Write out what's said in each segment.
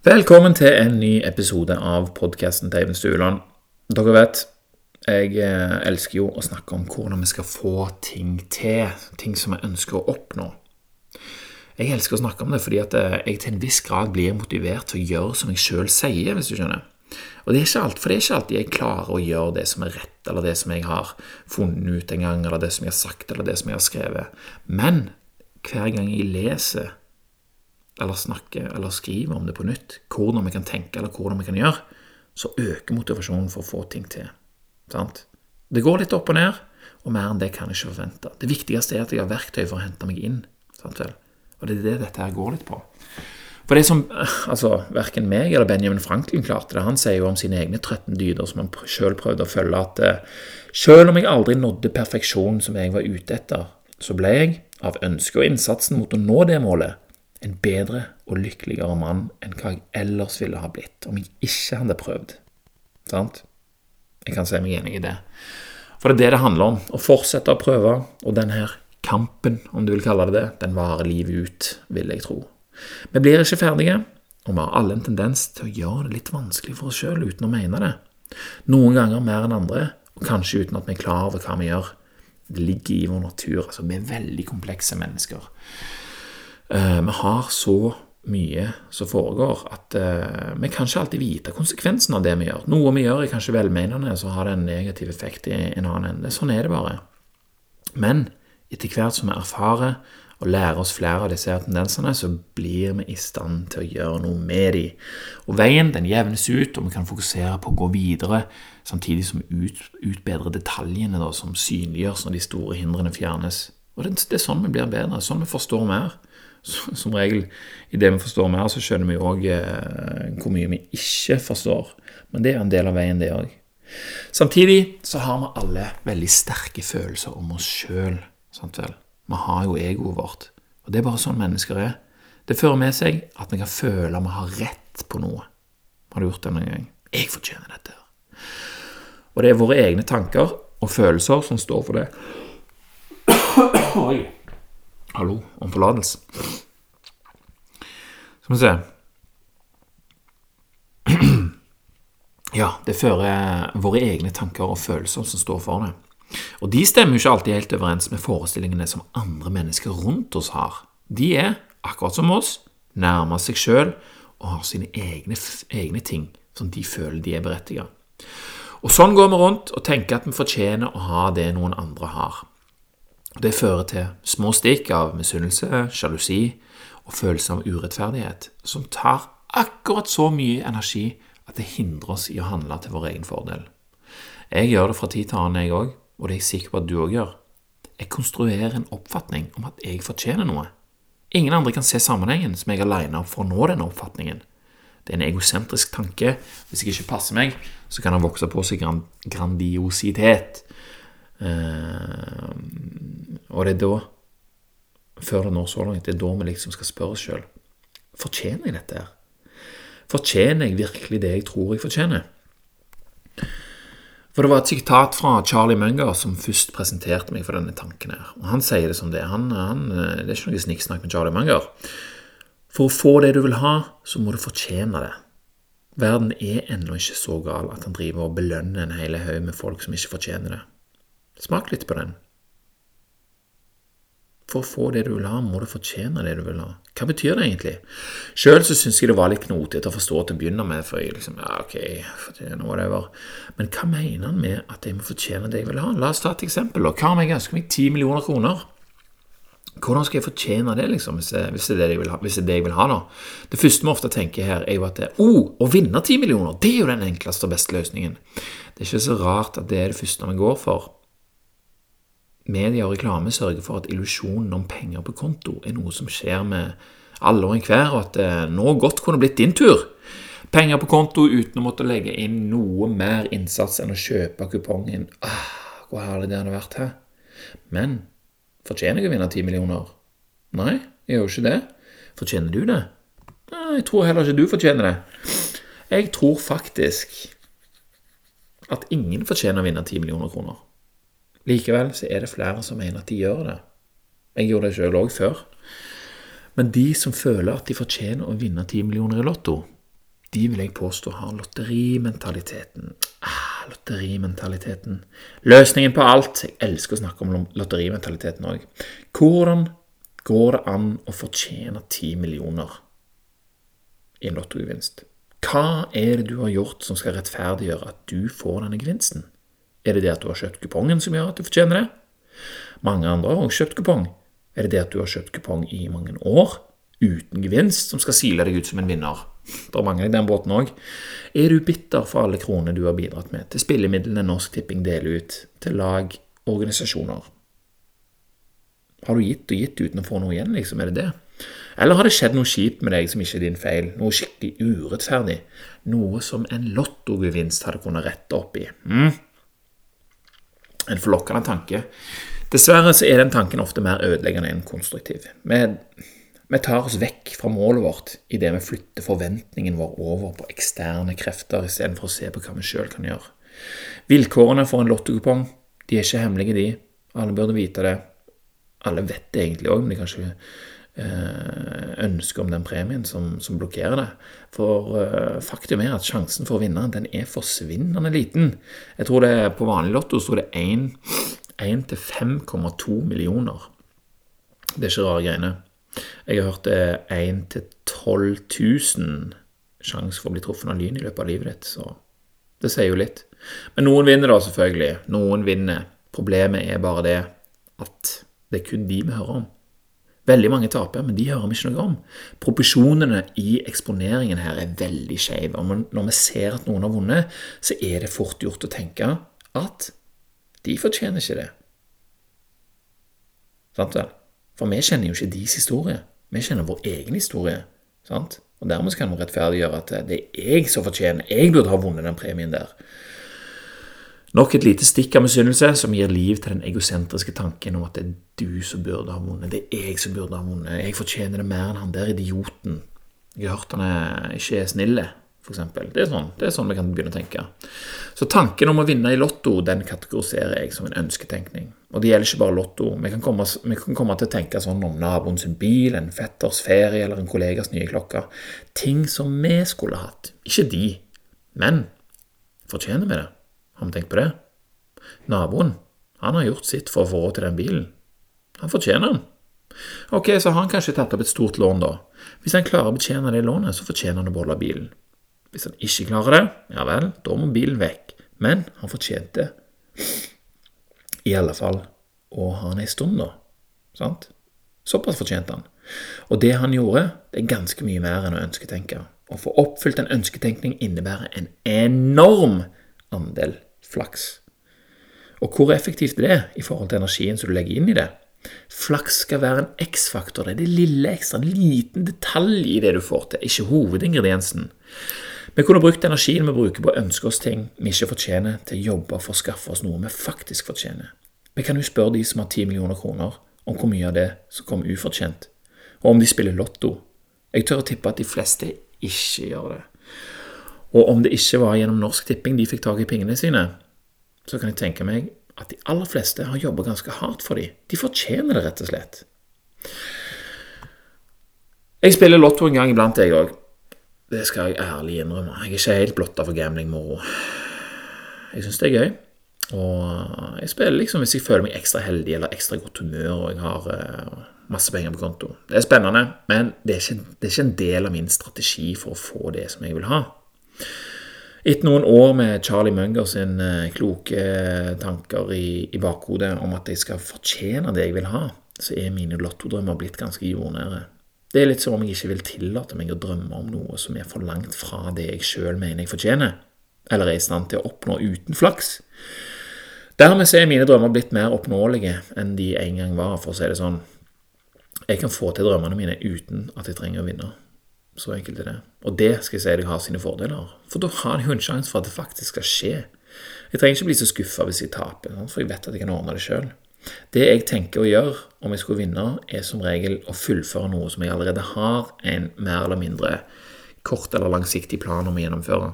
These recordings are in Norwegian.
Velkommen til en ny episode av podkasten til Eivind Stueland. Dere vet, jeg eh, elsker jo å snakke om hvordan vi skal få ting til. Ting som vi ønsker å oppnå. Jeg elsker å snakke om det fordi at eh, jeg til en viss grad blir motivert til å gjøre som jeg sjøl sier, hvis du skjønner. Og det er ikke alt, For det er ikke alltid jeg klarer å gjøre det som er rett, eller det som jeg har funnet ut en gang, eller det som jeg har sagt, eller det som jeg har skrevet. Men hver gang jeg leser eller snakke eller skrive om det på nytt, hvordan vi kan tenke eller hvordan vi kan gjøre, så øker motivasjonen for å få ting til. Sant? Det går litt opp og ned, og mer enn det kan jeg ikke forvente. Det viktigste er at jeg har verktøy for å hente meg inn. Sant vel? Og det er det dette her går litt på. For det som altså, verken meg eller Benjamin Franklin klarte det, han sier jo om sine egne 13 dyder som han sjøl prøvde å følge, at sjøl selv om jeg aldri nådde perfeksjonen som jeg var ute etter, så ble jeg, av ønsket og innsatsen mot å nå det målet, en bedre og lykkeligere mann enn hva jeg ellers ville ha blitt om jeg ikke hadde prøvd. Sant? Jeg kan se meg enig i det. For det er det det handler om. Å fortsette å prøve, og den her kampen, om du vil kalle det det, den varer livet ut, vil jeg tro. Vi blir ikke ferdige, og vi har alle en tendens til å gjøre det litt vanskelig for oss sjøl uten å mene det. Noen ganger mer enn andre, og kanskje uten at vi er klar over hva vi gjør. Det ligger i vår natur. altså Vi er veldig komplekse mennesker. Eh, vi har så mye som foregår, at uh, vi kan ikke alltid vite konsekvensen av det vi gjør. Noe vi gjør er kanskje velmenende, så har det en negativ effekt i en annen ende. Sånn er det bare. Men etter hvert som vi erfarer og lærer oss flere av disse tendensene, så blir vi i stand til å gjøre noe med dem. Og veien den jevnes ut, og vi kan fokusere på å gå videre, samtidig som vi ut, utbedrer detaljene da, som synliggjøres når de store hindrene fjernes. Og det, det er sånn vi blir bedre, sånn vi forstår mer som regel i det vi forstår mer, så skjønner vi òg eh, hvor mye vi ikke forstår. Men det er en del av veien, det òg. Samtidig så har vi alle veldig sterke følelser om oss sjøl. Vi har jo egoet vårt. Og det er bare sånn mennesker er. Det fører med seg at vi kan føle vi har rett på noe. Har du gjort det noen gang? Jeg fortjener dette. Og det er våre egne tanker og følelser som står for det. Oi. Hallo, om forlatelse. Skal vi se Ja, det fører våre egne tanker og følelser som står for det. Og de stemmer jo ikke alltid helt overens med forestillingene som andre mennesker rundt oss har. De er, akkurat som oss, nærmer seg sjøl og har sine egne, egne ting som de føler de er berettiget. Og sånn går vi rundt og tenker at vi fortjener å ha det noen andre har. Det fører til små stikk av misunnelse, sjalusi og følelse av urettferdighet, som tar akkurat så mye energi at det hindrer oss i å handle til vår egen fordel. Jeg gjør det fra tid til annen, jeg òg, og det er jeg sikker på at du òg gjør. Jeg konstruerer en oppfatning om at jeg fortjener noe. Ingen andre kan se sammenhengen som jeg har lina for å nå denne oppfatningen. Det er en egosentrisk tanke. Hvis jeg ikke passer meg, så kan den vokse på seg grandiositet. Eh, og det er da, før det når så langt, det er da vi liksom skal spørre oss sjøl Fortjener jeg dette her? Fortjener jeg virkelig det jeg tror jeg fortjener? For det var et sitat fra Charlie Munger som først presenterte meg for denne tanken her. Og han sier det som det. Han, han, det er ikke noe snikksnakk med Charlie Munger. For å få det du vil ha, så må du fortjene det. Verden er ennå ikke så gal at han driver og belønner en hel haug med folk som ikke fortjener det. Smak litt på den. For å få det du vil ha, må du fortjene det du vil ha. Hva betyr det egentlig? Sjøl syns jeg det var litt knotete å forstå til å begynne med, for jeg liksom, ja, ok, fortjene whatever. Men hva mener han med at jeg må fortjene det jeg vil ha? La oss ta et eksempel. Hva om jeg ønsker meg ti millioner kroner? Hvordan skal jeg fortjene det, liksom, hvis, jeg, hvis, det det ha, hvis det er det jeg vil ha da? Det første vi ofte tenker her, er jo at det, oh, å vinne ti millioner, det er jo den enkleste og beste løsningen. Det er ikke så rart at det er det første vi går for. Media og reklame sørger for at illusjonen om penger på konto er noe som skjer med alle og enhver, og at det nå godt kunne blitt din tur. Penger på konto uten å måtte legge inn noe mer innsats enn å kjøpe kupongen. Ah, hvor herlig det hadde vært her. Men fortjener jeg å vinne ti millioner? Nei, jeg gjør jo ikke det. Fortjener du det? Nei, jeg tror heller ikke du fortjener det. Jeg tror faktisk at ingen fortjener å vinne ti millioner kroner. Likevel så er det flere som mener at de gjør det. Jeg gjorde det sjøl òg før. Men de som føler at de fortjener å vinne ti millioner i Lotto, de vil jeg påstå har lotterimentaliteten. Ah, lotterimentaliteten. Løsningen på alt. Jeg elsker å snakke om lotterimentaliteten òg. Hvordan går det an å fortjene ti millioner i en lottogevinst? Hva er det du har gjort som skal rettferdiggjøre at du får denne gevinsten? Er det det at du har kjøpt kupongen som gjør at du fortjener det? Mange andre har også kjøpt kupong. Er det det at du har kjøpt kupong i mange år uten gevinst, som skal sile deg ut som en vinner? Det er mange i den båten òg. Er du bitter for alle kroner du har bidratt med til spillemidlene Norsk Tipping deler ut til lag organisasjoner? Har du gitt og gitt uten å få noe igjen, liksom? Er det det? Eller har det skjedd noe kjipt med deg som ikke er din feil, noe skikkelig urettferdig, noe som en lottogevinst hadde kunnet rette opp i? Mm? En forlokkende tanke. Dessverre så er den tanken ofte mer ødeleggende enn konstruktiv. Vi, vi tar oss vekk fra målet vårt idet vi flytter forventningen vår over på eksterne krefter istedenfor å se på hva vi sjøl kan gjøre. Vilkårene for en lottokupong de er ikke hemmelige, de. Alle burde vite det. Alle vet det egentlig òg, men de kan ikke Eh, ønske om den premien som, som blokkerer det. For uh, faktum er at sjansen for å vinne den er forsvinnende liten. Jeg tror det på vanlig lotto sto det 1 til 5,2 millioner. Det er ikke rare greiene. Jeg har hørt det 1 til 12 000 sjanse for å bli truffet av lyn i løpet av livet ditt, så det sier jo litt. Men noen vinner, da, selvfølgelig. Noen vinner. Problemet er bare det at det er kun de vi hører om. Veldig mange taper, men de hører vi ikke noe om. Proporsjonene i eksponeringen her er veldig skeive. Når vi ser at noen har vunnet, så er det fort gjort å tenke at de fortjener ikke det. Sant vel? For vi kjenner jo ikke deres historie. Vi kjenner vår egen historie. Sant? Og dermed kan vi rettferdiggjøre at det er jeg som fortjener. Jeg burde ha vunnet den premien der. Nok et lite stikk av misunnelse som gir liv til den egosentriske tanken om at det er du som burde ha vunnet, det er jeg som burde ha vunnet, jeg fortjener det mer enn han der idioten. Jeg har hørt han er ikke er snille, f.eks. Det, sånn, det er sånn vi kan begynne å tenke. Så tanken om å vinne i Lotto den kategoriserer jeg som en ønsketenkning. Og det gjelder ikke bare Lotto. Vi kan komme, vi kan komme til å tenke sånn om naboen sin bil, en fetters ferie eller en kollegas nye klokke. Ting som vi skulle hatt, ikke de. Men fortjener vi det? Har vi tenkt på det? Naboen han har gjort sitt for å få råd til den bilen. Han fortjener den. Ok, så har han kanskje tatt opp et stort lån, da. Hvis han klarer å betjene det lånet, så fortjener han å beholde bilen. Hvis han ikke klarer det, ja vel, da må bilen vekk. Men han fortjente i alle fall å ha den ei stund, da. Sant? Såpass fortjente han. Og det han gjorde, det er ganske mye mer enn å ønsketenke. Å få oppfylt en ønsketenkning innebærer en enorm andel flaks. Og hvor effektivt det er i forhold til energien som du legger inn i det. Flaks skal være en X-faktor. Det er det lille ekstra, en liten detalj i det du får til, ikke hovedingrediensen. Vi kunne brukt energien vi bruker på å ønske oss ting vi ikke fortjener, til å jobbe for å skaffe oss noe vi faktisk fortjener. Vi kan jo spørre de som har 10 millioner kroner, om hvor mye av det som kommer ufortjent, og om de spiller lotto. Jeg tør å tippe at de fleste ikke gjør det. Og om det ikke var gjennom Norsk Tipping de fikk tak i pengene sine, så kan jeg tenke meg at de aller fleste har jobba ganske hardt for dem. De fortjener det, rett og slett. Jeg spiller lotto en gang iblant, jeg òg. Det skal jeg ærlig innrømme. Jeg er ikke helt blotta for gamblingmoro. Jeg syns det er gøy. Og jeg spiller liksom hvis jeg føler meg ekstra heldig eller ekstra godt humør og jeg har uh, masse penger på konto. Det er spennende, men det er, ikke, det er ikke en del av min strategi for å få det som jeg vil ha. Etter noen år med Charlie Munger sin eh, kloke tanker i, i bakhodet om at jeg skal fortjene det jeg vil ha, så er mine lottodrømmer blitt ganske jordnære. Det er litt som om jeg ikke vil tillate meg å drømme om noe som er for langt fra det jeg sjøl mener jeg fortjener, eller er i stand til å oppnå uten flaks. Dermed er mine drømmer blitt mer oppnåelige enn de en gang var, for å si det sånn. Jeg kan få til drømmene mine uten at jeg trenger å vinne. Så enkelt er det. Og det skal jeg si deg har sine fordeler. For da har jeg jo en sjanse for at det faktisk skal skje. Jeg trenger ikke bli så skuffa hvis jeg taper, for jeg vet at jeg kan ordne det sjøl. Det jeg tenker å gjøre om jeg skulle vinne, er som regel å fullføre noe som jeg allerede har en mer eller mindre kort eller langsiktig plan om å gjennomføre.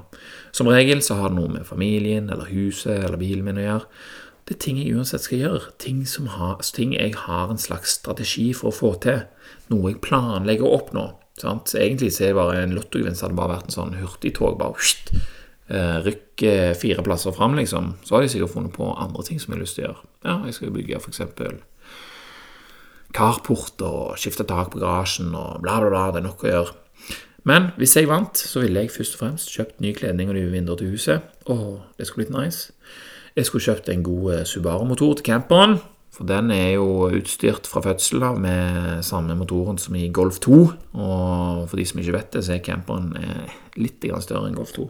Som regel så har det noe med familien eller huset eller bilen min å gjøre. Det er ting jeg uansett skal gjøre, ting, har, ting jeg har en slags strategi for å få til, noe jeg planlegger å oppnå. Sant? Egentlig så er det bare en lottogevinst hadde bare vært en sånn hurtigtog. bare hst, Rykk Rykke fire plasser fram, liksom. Så har de sikkert funnet på andre ting som jeg har lyst til å gjøre. Ja, jeg skal bygge eksempel carport og skifte tak på garasjen og bla, bla, bla. Det er nok å gjøre. Men hvis jeg vant, så ville jeg først og fremst kjøpt ny kledning og nye vinduer til huset. Åh, det skulle blitt nice. Jeg skulle kjøpt en god Subaru-motor til camperen. For den er jo utstyrt fra fødsel av med samme motoren som i Golf 2. Og for de som ikke vet det, så er camperen litt større enn Golf 2.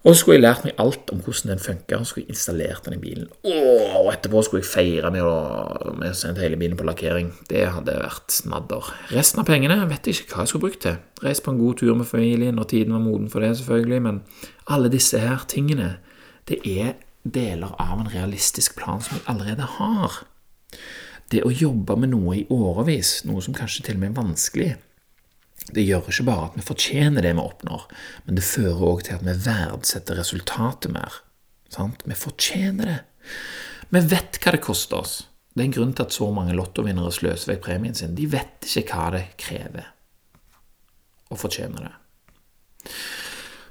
Og så skulle jeg lært meg alt om hvordan den funka, og skulle jeg installert den i bilen. og etterpå skulle jeg feire med å, med å sende hele bilen på lakkering. Det hadde vært snadder. Resten av pengene vet jeg ikke hva jeg skulle brukt til. Reist på en god tur med familien når tiden var moden for det, selvfølgelig. Men alle disse her tingene, det er deler av en realistisk plan som jeg allerede har. Det å jobbe med noe i årevis, noe som kanskje til og med er vanskelig, det gjør ikke bare at vi fortjener det vi oppnår, men det fører òg til at vi verdsetter resultatet mer. Sant? Vi fortjener det. Vi vet hva det koster oss. Det er en grunn til at så mange lottovinnere sløser vekk premien sin. De vet ikke hva det krever å fortjene det.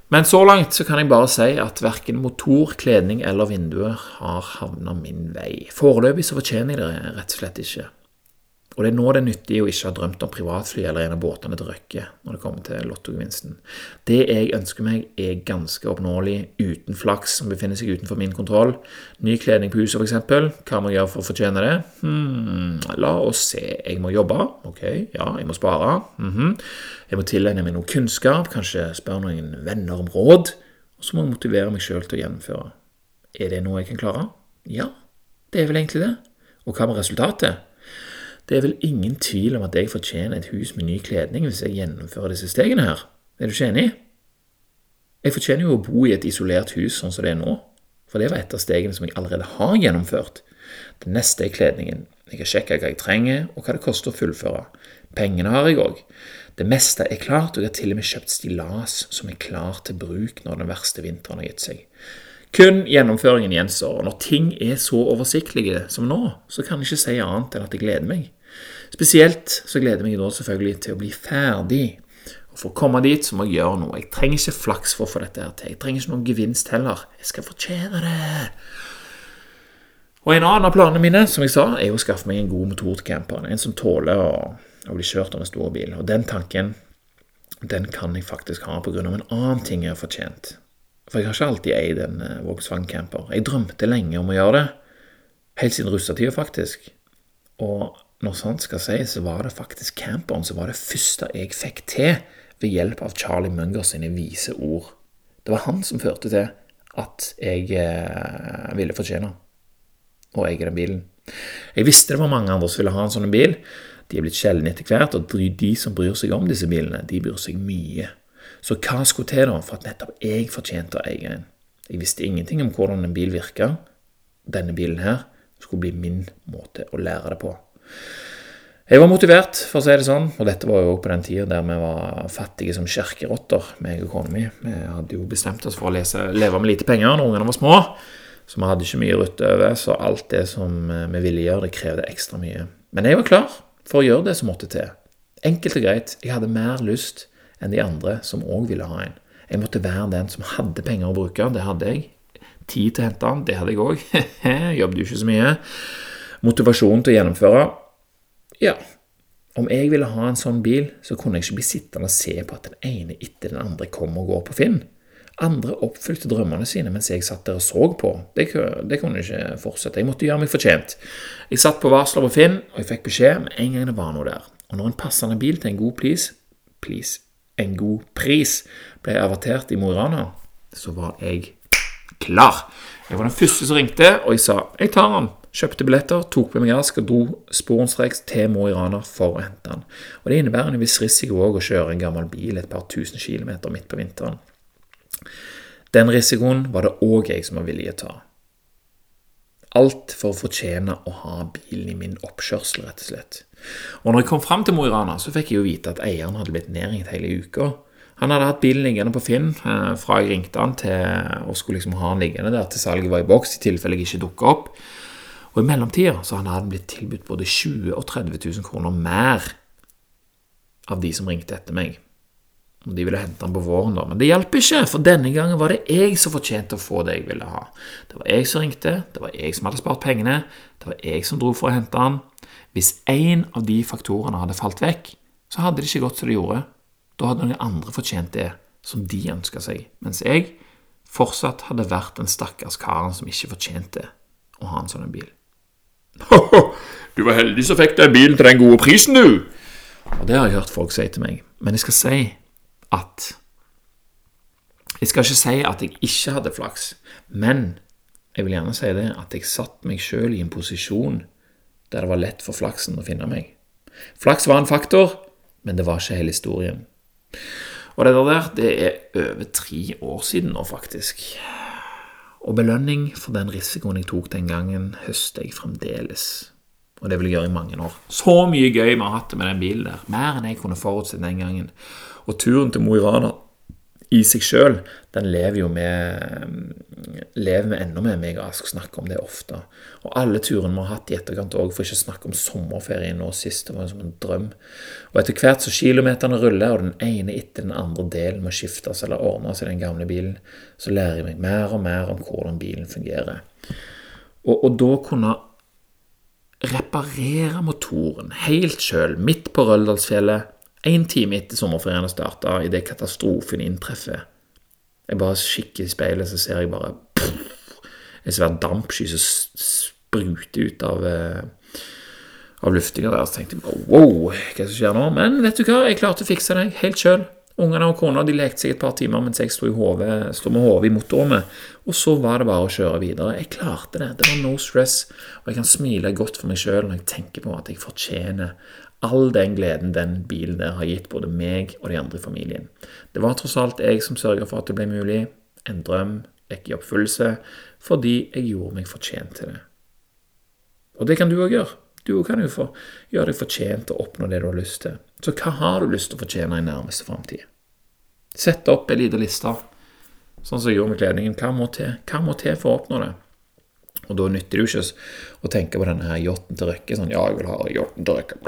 Men så langt så kan jeg bare si at verken motor, kledning eller vinduer har havna min vei. Foreløpig så fortjener jeg det rett og slett ikke. Og det er nå det er nyttig å ikke ha drømt om privatfly eller en av båtene til Røkke når det kommer til lottogevinsten. Det jeg ønsker meg, er ganske oppnåelig, uten flaks som befinner seg utenfor min kontroll. Ny kledning på huset, f.eks. Hva må jeg gjøre for å fortjene det? Hmm, la oss se. Jeg må jobbe. Ok, ja, jeg må spare. Mm -hmm. Jeg må tilegne meg noe kunnskap, kanskje spørre noen venner om råd. Og så må jeg motivere meg sjøl til å gjennomføre. Er det noe jeg kan klare? Ja, det er vel egentlig det. Og hva med resultatet? Det er vel ingen tvil om at jeg fortjener et hus med ny kledning hvis jeg gjennomfører disse stegene her. Er du ikke enig? Jeg fortjener jo å bo i et isolert hus sånn som det er nå, for det var et av stegene som jeg allerede har gjennomført. Det neste er kledningen. Jeg har sjekka hva jeg trenger, og hva det koster å fullføre. Pengene har jeg òg. Det meste er klart, og jeg har til og med kjøpt stillas som er klar til bruk når den verste vinteren har gitt seg. Kun gjennomføringen gjenstår, og når ting er så oversiktlige som nå, så kan jeg ikke si annet enn at jeg gleder meg. Spesielt så gleder jeg meg nå selvfølgelig til å bli ferdig. Og For å komme dit så må jeg gjøre noe. Jeg trenger ikke flaks for å få dette her til. Jeg trenger ikke noen gevinst heller. Jeg skal fortjene det. Og En annen av planene mine som jeg sa, er å skaffe meg en god motor til camperen. En som tåler å, å bli kjørt av en stor bil. Og Den tanken den kan jeg faktisk ha pga. en annen ting jeg har fortjent. For jeg har ikke alltid eid en eh, Volkswagen camper. Jeg drømte lenge om å gjøre det. Helt siden russetida, faktisk. Og når sånt skal sies, så var det faktisk camperen som var det første jeg fikk til ved hjelp av Charlie Munger sine vise ord. Det var han som førte til at jeg eh, ville fortjene å eie den bilen. Jeg visste det var mange andre som ville ha en sånn bil. De er blitt sjeldne etter hvert, og de som bryr seg om disse bilene, de bryr seg mye. Så hva skulle til da for at nettopp jeg fortjente å eie en? Jeg visste ingenting om hvordan en bil virka. Denne bilen her skulle bli min måte å lære det på. Jeg var motivert, for å si det sånn, og dette var jo på den tida der vi var fattige som kjerkerotter, meg og. Vi hadde jo bestemt oss for å lese, leve med lite penger når ungene var små, så vi hadde ikke mye rutt over, så alt det som vi ville gjøre, det krevde ekstra mye. Men jeg var klar for å gjøre det som måtte til. Enkelt og greit, jeg hadde mer lyst enn de andre som òg ville ha en. Jeg måtte være den som hadde penger å bruke, det hadde jeg. Tid til å hente den, det hadde jeg òg. Jobbet jo ikke så mye motivasjon til å gjennomføre. Ja, om jeg ville ha en sånn bil, så kunne jeg ikke bli sittende og se på at den ene etter den andre kom og går på Finn. Andre oppfylte drømmene sine mens jeg satt der og så på. Det, det kunne jeg ikke fortsette. Jeg måtte gjøre meg fortjent. Jeg satt på varsler på Finn, og jeg fikk beskjed med en gang det var noe der. Og når en passende bil til en god pris, please, en god pris ble avertert i Mo i Rana, så var jeg klar. Jeg var den første som ringte, og jeg sa 'jeg tar han'. Kjøpte billetter, tok på meg ask og dro sporenstreks til Mo i Rana for å hente han. Og Det innebærer en viss risiko òg å kjøre en gammel bil et par tusen kilometer midt på vinteren. Den risikoen var det òg jeg som var villig til å ta. Alt for å fortjene å ha bilen i min oppkjørsel, rett og slett. Og når jeg kom fram til Mo i Rana, så fikk jeg jo vite at eieren hadde blitt nedringt hele uka. Han hadde hatt bilen liggende på Finn eh, fra jeg ringte han til å skulle liksom ha den liggende der til salget var i boks, i tilfelle jeg ikke dukka opp. Og i mellomtida så hadde han blitt tilbudt både 20 og 30 000 kroner mer av de som ringte etter meg. Og De ville hente han på våren, da, men det hjalp ikke, for denne gangen var det jeg som fortjente å få det jeg ville ha. Det var jeg som ringte, det var jeg som hadde spart pengene, det var jeg som dro for å hente han. Hvis én av de faktorene hadde falt vekk, så hadde det ikke gått som det gjorde. Da hadde noen andre fortjent det som de ønska seg, mens jeg fortsatt hadde vært den stakkars karen som ikke fortjente å ha en sånn bil. du var heldig som fikk deg bilen til den gode prisen, du! Og det har jeg hørt folk si til meg. Men jeg skal si at Jeg skal ikke si at jeg ikke hadde flaks, men jeg vil gjerne si det at jeg satte meg sjøl i en posisjon der det var lett for flaksen å finne meg. Flaks var en faktor, men det var ikke hele historien. Og det der, det er over tre år siden nå, faktisk. Og belønning for den risikoen jeg tok den gangen, høster jeg fremdeles. Og det vil jeg gjøre i mange år. Så mye gøy vi har hatt med den bilen der. Mer enn jeg kunne forutse den gangen. Og turen til Mo i Rana i seg sjøl, den lever jo med lever vi enda med. Meg snakker om det ofte. Og alle turene vi har hatt i etterkant òg, for ikke å snakke om sommerferien nå sist. Det var som en drøm. Og etter hvert som kilometerne ruller, og den ene etter den andre delen må skiftes eller ordnes i den gamle bilen, så lærer jeg meg mer og mer om hvordan bilen fungerer. Og, og da kunne reparere motoren helt sjøl, midt på Røldalsfjellet, en time etter sommerferien har starta, idet katastrofen inntreffer Jeg bare kikker i speilet, så ser jeg bare pff, en svær dampsky som spruter ut av, eh, av luftinga der. Så tenkte jeg bare wow, hva er det som skjer nå? Men vet du hva, jeg klarte å fikse det helt sjøl. Ungene og kona de lekte seg et par timer mens jeg sto, hovedet, sto med hodet i motorrommet. Og så var det bare å kjøre videre. Jeg klarte det. Det var no stress. Og jeg kan smile godt for meg sjøl når jeg tenker på at jeg fortjener all den gleden den bilen der har gitt både meg og de andre i familien. Det var tross alt jeg som sørga for at det ble mulig. En drøm gikk i oppfyllelse fordi jeg gjorde meg fortjent til det. Og det kan du òg gjøre. Du kan jo få gjøre deg fortjent til å oppnå det du har lyst til. Så hva har du lyst til å fortjene i nærmeste framtid? Sett opp en liten liste, sånn som jeg gjorde med kledningen. Hva må til? Hva må til for å oppnå det? Og da nytter det jo ikke å tenke på denne her yachten til Røkke sånn Ja, jeg vil ha yachten til Røkke.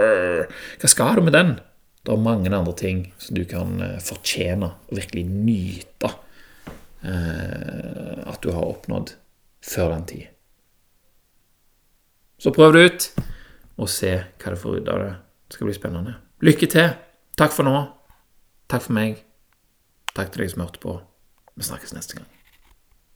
Hva skal du med den? Det er mange andre ting som du kan eh, fortjene og virkelig nyte eh, at du har oppnådd før den tid. Så prøv det ut, og se hva du får ut av det. Det skal bli spennende. Lykke til. Takk for nå. Takk for meg. Takk til deg som hørte på. Vi snakkes neste gang.